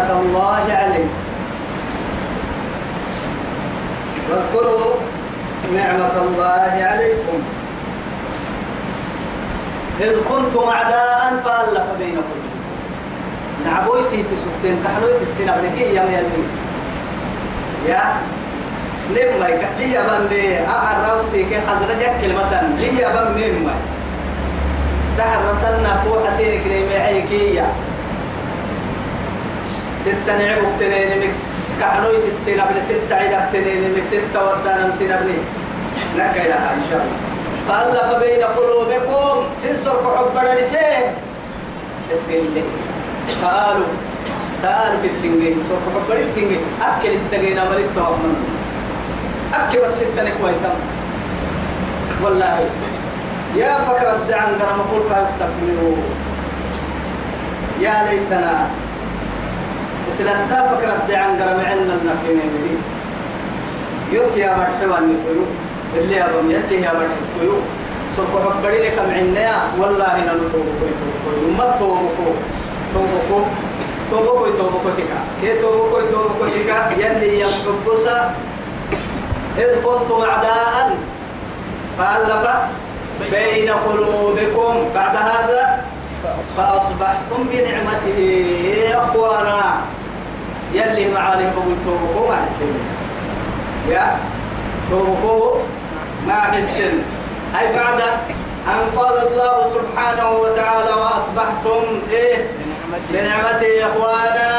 نعمة الله عليكم واذكروا نعمة الله عليكم. إذ كنتم أعداء فألف بينكم. نعبويتي تسكتين كحلويت السنة بنكي يا ميالين يا نعم مايك لي يبان لي أعرف كي خزرجك كلمة. لي يبان نعم مايك تحرتنا فوق حسينك نيمي عيكية. ستة نعبك تنين مكس كحلوي تتسين قبل ستة عدك تنين مكس ستة ودانا مسين ابني نكا إلها إن شاء الله. فألف بين قلوبكم. سنسر كحب بدرسيه اسم الله تآلف تآلف التنجي سر كحب التنجي أكل التنجينا مريد توامن أكل بس ستة نكوي تم والله. يا فكرة دعان قرم أقول فايفتف يا ليتنا إسلام تا فكرة دعان قرم عنا النفين يوت يا مرحبا نتويو. اللي يا بم يلي يا مرحبا سوف حبري لك معنا والله إن نتوبكو يتوبكو ما توبكو توبكو توبكو يتوبكو تكا كي توبكو يتوبكو تكا يلي يمحبسا إذ كنتم أعداء. فألف بين قلوبكم. بعد هذا فأصبحتم بنعمته أخوانا. يلي معاني قبل توبكو مع السن يا؟ توبكو مع السن أي بعد أن قال الله سبحانه وتعالى وأصبحتم إيه؟ بنعمته أخوانا.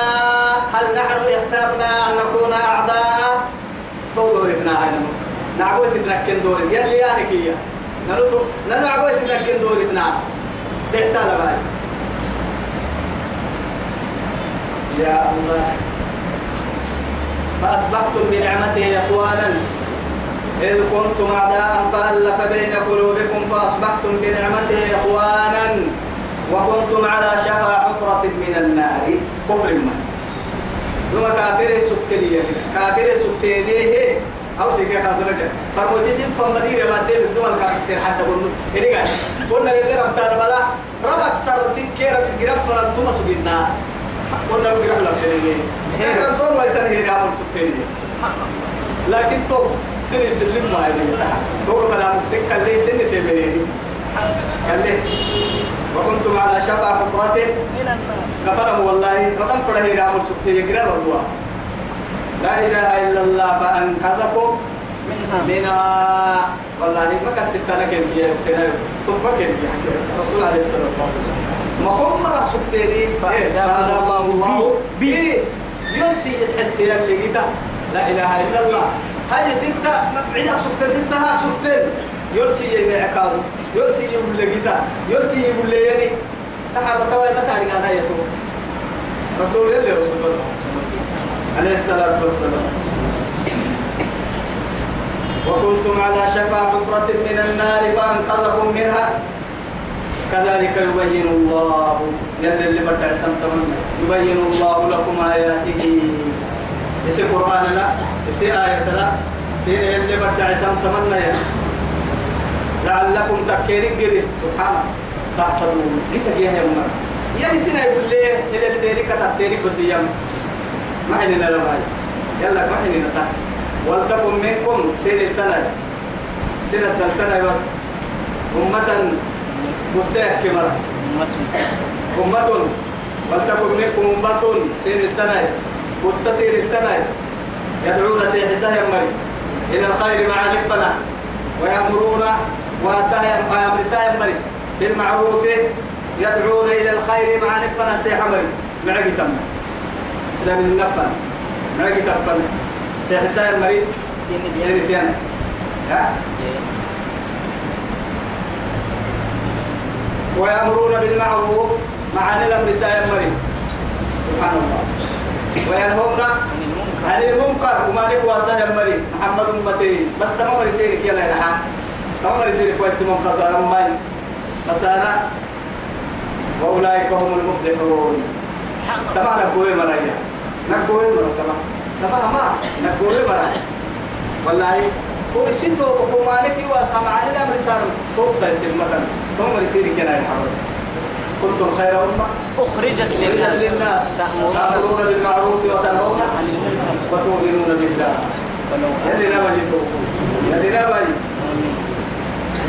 هل نحن اخترنا أن نكون أعداء؟ تودور ابنا هاي نعبوت نكن دور يلي يعني كيا نلوتو نلو عبوت نكن دور ابنا بيحتال يا الله. فأصبحتم بنعمته إخوانا. إذ كنتم أعداء فألف بين قلوبكم فأصبحتم بنعمته إخوانا. وكنتم على شفا حفرة من النار. كفر ما. ثم كافر سكتني كافر سكتني أو شيء كذا درجة فرمودي سين فمدير ما تيل الدول كافر حتى قلنا إيه قال قلنا اللي ربطان بلا ربك سر سين كير فلان ثم سبينا قلنا له جرف لا تنين هيك الدور ما يتنهي يعمل سكتني لكن تو سن سلم ما يلي تو كلام سكة اللي سن تبيني قال لي وكنتم على شفا حفرة. كفرهم والله. رقم فرة يعمل سكتني يقرأ الله لا إله إلا الله فأنقذكم منها. والله ما كسبت لك انت ثم كنت الرسول عليه الصلاة والسلام. ما كم مرة سكتيري فهذا الله. به ينسي يسحس اللي جدا لا إله إلا الله. هاي ستة عدا سكتين ستة ها سكتين يرسي يبيع كارو يرسي يقول لي جدا يرسي يقول لي يعني تحرك تواي تتعرض على يتو رسول الله رسول الله عليه الصلاة والسلام. وكنتم على شفا حفرة من النار فأنقذكم منها. كذلك يبين الله يلي اللي بدع سمتمنا يبين الله لكم آياته. يسي قرآن لا يسي آية لا يسي اللي بدع يا. لعلكم تكيرك قري. سبحانه تحتضون قلت يا يا يعني سنة يقول لي إلى الديرك تحتيرك بس يم ما حيننا لما يلا ما حيننا تحت ولتكن منكم سير التنى سير التنى بس. أمة مبتاع كمرة. أمة ولتكن منكم أمة سير التنى قد سير التنى يدعون سيح سهم إلى الخير مع نفنا ويأمرون وسهم أمر سهم مري. بالمعروف يدعون إلى الخير مع نفنا سيح مري. معك تم. إسلام النفن. معك تفن. سيح سهم مري. سير ويأمرون بالمعروف مع الأمر سائر مريم سبحان الله. وينهون عن المنكر وما نقوى سائر مريم محمد أمتي. بس تمام رسيرك يلا يلحق تمام رسيرك ويتمام خسارة ماي خسارة. وأولئك هم المفلحون. تمام نقوي مرايا نقوي مرايا تمام. تمام ما؟ نقوي مرايا والله. هو سنتو هو مالك واسمع على الأمر سار فوق تيسير مثلا. ثم رسيرك يلا يلحق كنتم خير أمة؟ أخرجت للناس تأمرون بالمعروف وتنهون عن المنكر. وتؤمنون بالله. يلي نبي توقوا يلي نبي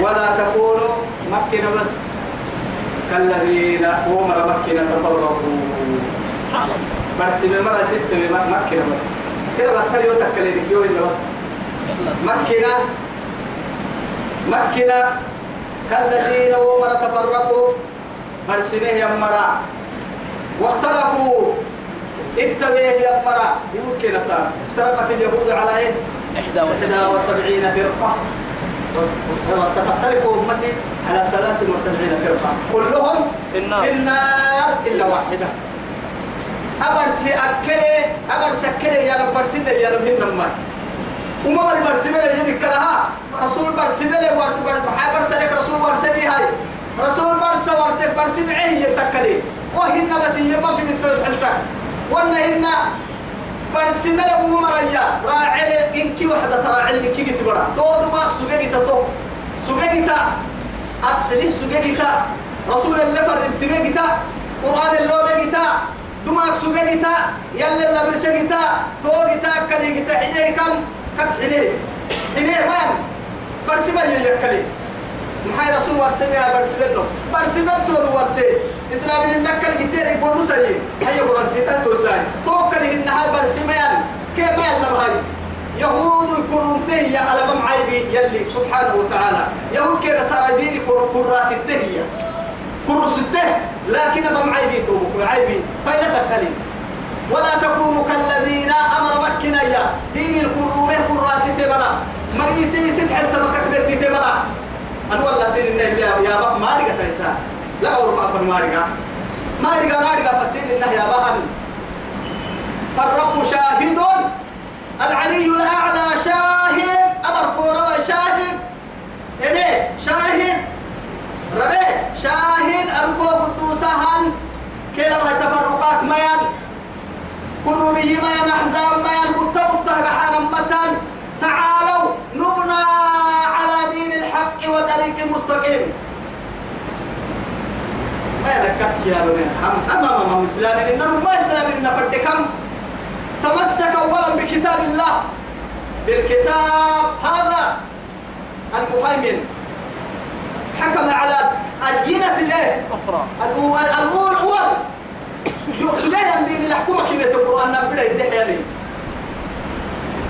ولا تكونوا مكنا بس. كالذين أمر مكنا تفرقوا. بس بمرة ست مكنا بس. كده بتكلم يوتك كليك يوم بس. مكنا مكنا كالذين أمر تفرقوا. برسمه يمرا. واختلفوا. اتبعه يمرا. كده صار افترقت اليهود على إيه؟ 71 فرقة. ستفترق أمتي على 73 فرقة. كلهم في النار. إلا واحدة. أبرسي أكلي أبرسي أكلي يا رب برسي يا رب هنما وما بري برسي بلي يبي كلها رسول برسي بلي ورسي برسي بحا برسي لك رسول ورسي لي هاي. رسول برسي ورسي برسي معيه يتكلي. وهن بس ما في مثل حلتك وأن هن برسي ملا ومريا راعي إنكي وحدة تراعي إنكي جت برا دود ما سجى جت تو سجى جت أصلي سجى جت رسول الله فرد تبي جت قرآن الله جت دماغ سجى جت يلا اللي برسي جت تو جت كلي جت حنيه كم. كت حنيه حنيه من برسي ما يكلي. محاي رسول يا برسي بنو برسي بنتو ورسي. إسلام النكال كتير يقول نسي هيا قرآن سيتان توساي توكل إنها برسي ميان كيف ما يلم هاي يهود الكرنتي على بم عيبي يلي سبحانه وتعالى. يهود كده صار ديني كراس التهية كرس الته لكن بم عيبي توبك عيبي. فإلا تكلي ولا تكونوا كالذين أمر مكنا يا دين الكرومه كراس تبرا مريسي ست حتى مكك بيتي تبرا. أنا والله سين النبي يا يا بق ما رجع تيسا لا ما أكون ما رجع ما رجع ما رجع فسين النهي يا بقى فالرب شاهد. العلي الأعلى شاهد. أمر فورما شاهد. إيه شاهد. ربي شاهد. أركو قدوسهن كلمة التفرقات ميان كروبي ميان أحزاب ميان بطة بطة حانا متن تعالوا نبنى على دين الحق وطريق مستقيم. ما يذكرتك يا بني أمام من إسلام إنه ما إسلام إن فرد كم؟ تمسك أولا بكتاب الله. بالكتاب هذا المهيمن. حكم على أدينة الله. أخرى. الأول الأول أول يقصد أن دين الحكومة كما تقول أن بدأ يدحي يعني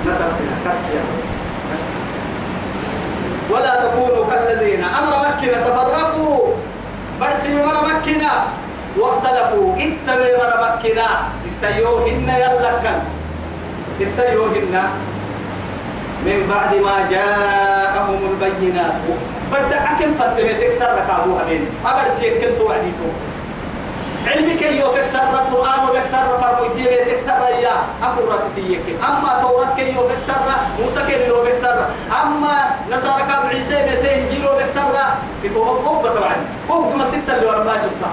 نترك كتك يا ولا تكونوا كالذين أمر مكة تفرقوا. برسم مر مكة. واختلفوا. اتبع مر مكة. اتيوهن يلكن اتيوهن. من بعد ما جاءهم البينات. فتمة تكسر ركابوها بين. أبرسي كنت وعديتو علمك يو فكسر القرآن وبكسر فرموتي تكسر يا أكو راستيك أما توراة كي يو فكسر موسى كي يو فكسر أما نصارى كاب عيسى بيتين جيلو فكسر كتوب بوب طبعا بوب ما ستة اللي ورا ما شفتها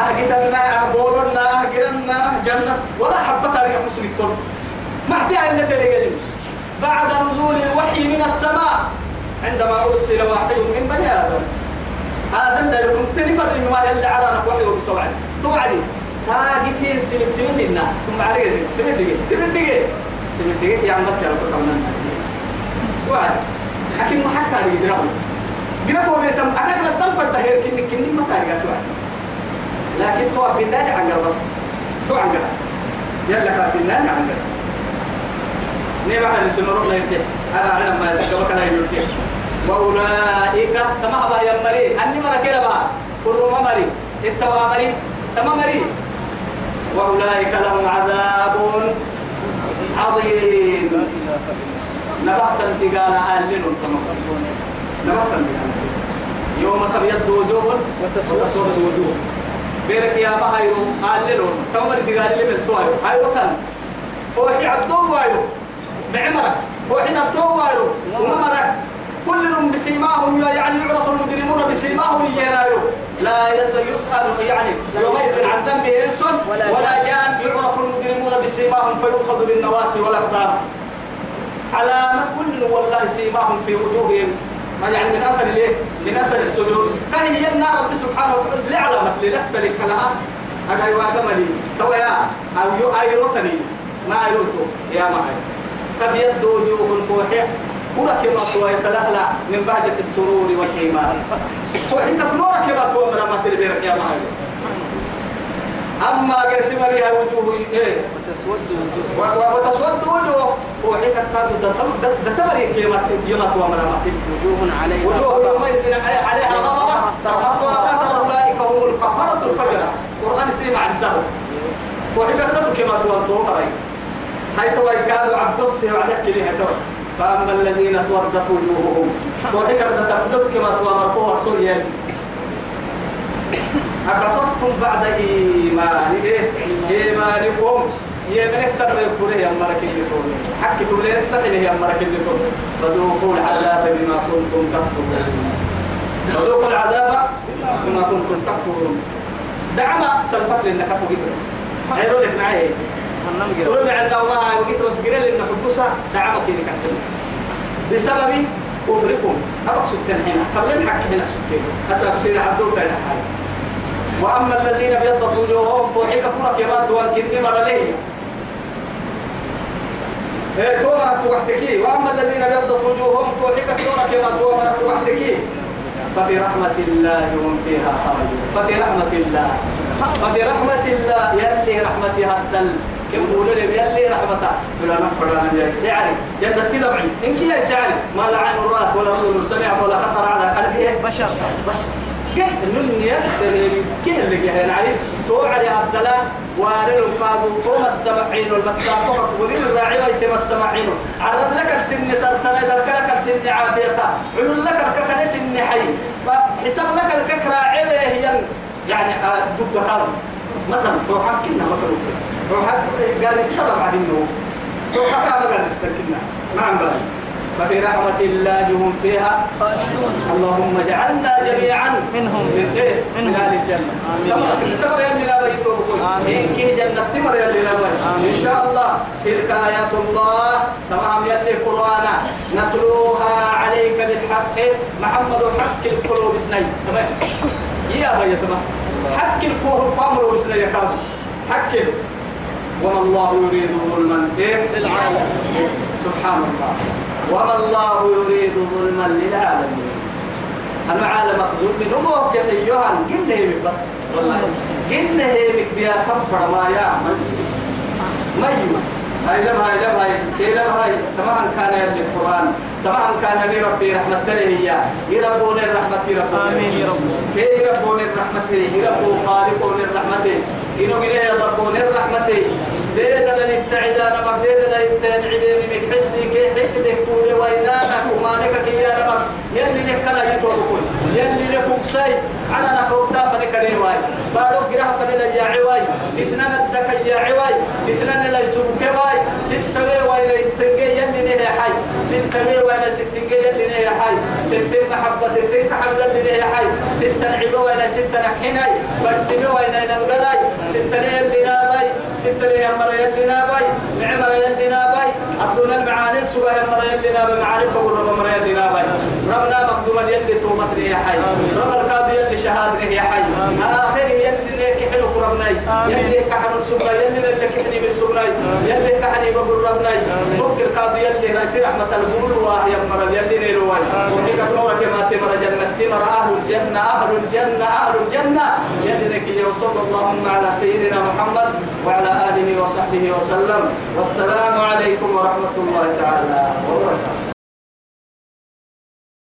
أهجتنا أهبولنا أهجرنا جنة ولا حبة تاريخ مسلم الطرق ما احتاج إلا تلقى بعد نزول الوحي من السماء عندما أرسل واحد من بني آدم. آدم ده لكم تنفر إنه ما يلي على نك وحي وبسوعد توعدي تاجتين سنتين منا ثم عليه تمدقي تمدقي تمدقي يا عم بكر ربك من وعد حكيم ما حتى يدرهم جربوا بيتم أنا كنا تنفر تهير كني كني ما تارجع توعد لكن تو بالله عن بس. تو عن يلا كان بالله عن نيما هل سنروح نيرتي أنا علم ما يتكبك أنا يرتي وأولئك تما با يمري. أني مرة كده با. كل ما مري. التوا مري. تما مري. وأولئك لهم عذاب عظيم. نبحت انتقال أهلن نبحت انتقال. يوم تبيض وجوه. وتسود وجوه. بيرك يا بهايرو أهلن تمر انتقال اللي من توعيو هايرو كان. فوحي عدو وايرو. بعمرك فوحي عدو وايرو. وممرك كلهم بسيماهم يعني يعرف المجرمون بسيماهم ينايرو لا يسأل يسأل يعني يومئذ عن ذنبه إنس ولا, جان. يعرف المجرمون بسيماهم فيؤخذ بالنواسي والأقدام. علامة كل والله سيماهم في وجوههم. ما يعني من أثر الايه؟ من أثر السجود. كهي النار رب سبحانه وتعالى لعلمت لست لك هذا يواجمني تو يا أو يو أيروتني. ما ايروتو يا ما تبيض وجوه فوحة ورك ما سوى يتلألأ من بهجة السرور والإيمان. وحكا نورك ما تو مرمت البيرك يا ما أما قرس مريها وجوه إيه؟ وتسود وجوه. وحيك كاد دتمر كيما يوم ومرمت وجوه عليها وجوه يومئذ عليها غبرة. ترهقها قدر أولئك هم الكفرة الفجرة. قرآن سيما عن سهل وحيك كاد كيما توانتو مرأي هاي توي كادوا عبد السي وعدك لها توي. فأما الذين اسودت وجوههم وحيك كاد كيما توانتو مرسول أكفرتم بعد إيمان إيمانكم. يا منك سر يقوله يا مرك النتون حكي تقول لك سر يا مرك النتون فذوقوا العذاب بما كنتم تكفرون. فذوقوا العذاب بما كنتم تكفرون. دعما سلفك لأنك أبو بس غيروا لك معي. تقول عندنا ما وقيت بس قريل إنك بوسا دعما كيني كحتم بسبب كفركم أبقى سكتين هنا قبل الحق هنا سكتين أسأل سيدنا عبدو بين حالي. وأما الذين ابيضت وجوههم فوحك كرة كما توانكن مر ليه؟ إيه تومرت وحدكي وأما الذين ابيضت وجوههم فوحك كرة كما تومرت وحدكي ففي رحمة الله هم فيها خالدون. ففي رحمة الله. ففي رحمة الله يلي رحمتها الدل كم بقول لي يلي رحمته ولا نفر أنا يا سعري جنة تدبعي إنك يا سعري ما لا عين رأت ولا أذن سمعت ولا خطر على قلبي. بشر. بشر. كيف نني كيف اللي جهل عليه توعد عبدلا وارن القادو قوم السمعين والمساقة ودين الراعي. ويتم السمعين. عرض لك السن سلطنة ذلك لك السن عافية. علم لك الككن سن حي. حساب لك الككرة عبه يعني آه، ضد قلب. مثلا هو حكينا مثلا. هو حق قال السبب عن النوم هو حكى قال السكنة نعم بقى ففي رحمة الله هم فيها. اللهم اجعلنا جميعا منهم. من إيه؟ من أهل الجنة. آمين. تمر يلي لا بيتو إن كي جنة تمر يلي لا إن شاء الله تلك آيات الله. تمام يلي قرآن. نتلوها عليك بالحق. محمد حق القلوب سنين تمام؟ يا بيت حق القلوب سنين يا كاظم حق. وما الله يريد ظلما إيه؟ للعالم سبحان الله وما الله يريد ظلما للعالمين. أنا عالم ظلم نموك أيها قلنا هيك بس. والله. قلنا هيك بيا كفر ما يعمل ما يما هاي لم هاي لم هاي. كي لم هاي. طبعا كان يلي القرآن. طبعا كان لي ربي رحمة له يا يربون الرحمة يربون آمين رب. كي يربون الرحمة يربون خالقون الرحمة. إنه من يربون الرحمة ديدا للتعدان ما ديدا للتنعبين من حسني كي حسني كوري وينانا كمانك كي نمك يلي نكلا يتوكل يلي نكوكسي على نكوكتا فنكري واي بارو جراه فنلا يا عواي فتنة ندك يا عواي فتنة لا يسوك واي ستة واي لا يتنجي يلي نهي حي. ستة واي لا ستنجي يلي نهي حي. ستة محبة ستة كحب يلي نهي حي. ستة نعبة واي لا ستة نحناي برسمي واي لا ننقلاي. ستة يلي نابي ستة يا مرة يلي نابي معمر يلي نابي عبدنا المعاني سوى يا مرة يلي نابي معاني بقول رب مرة يلي نابي ربنا مقدوما يلي تومتني يا حي. رب القاضي يلي شهادني يا حي. آخر يلي ليك حلو ربناي يلي كحن سبنا يلي لك حني بالسبناي. يلي كحني بقول ربناي ممكن قاضي يلي رئيس رحمة البول ويا مرة يلي نيلواي وحيك نورك ما تمر جنة تمر أهل الجنة أهل الجنة أهل الجنة. يلي لك وصلى اللهم على سيدنا محمد وعلى آله وصحبه وسلم. والسلام عليكم ورحمة الله تعالى وبركاته.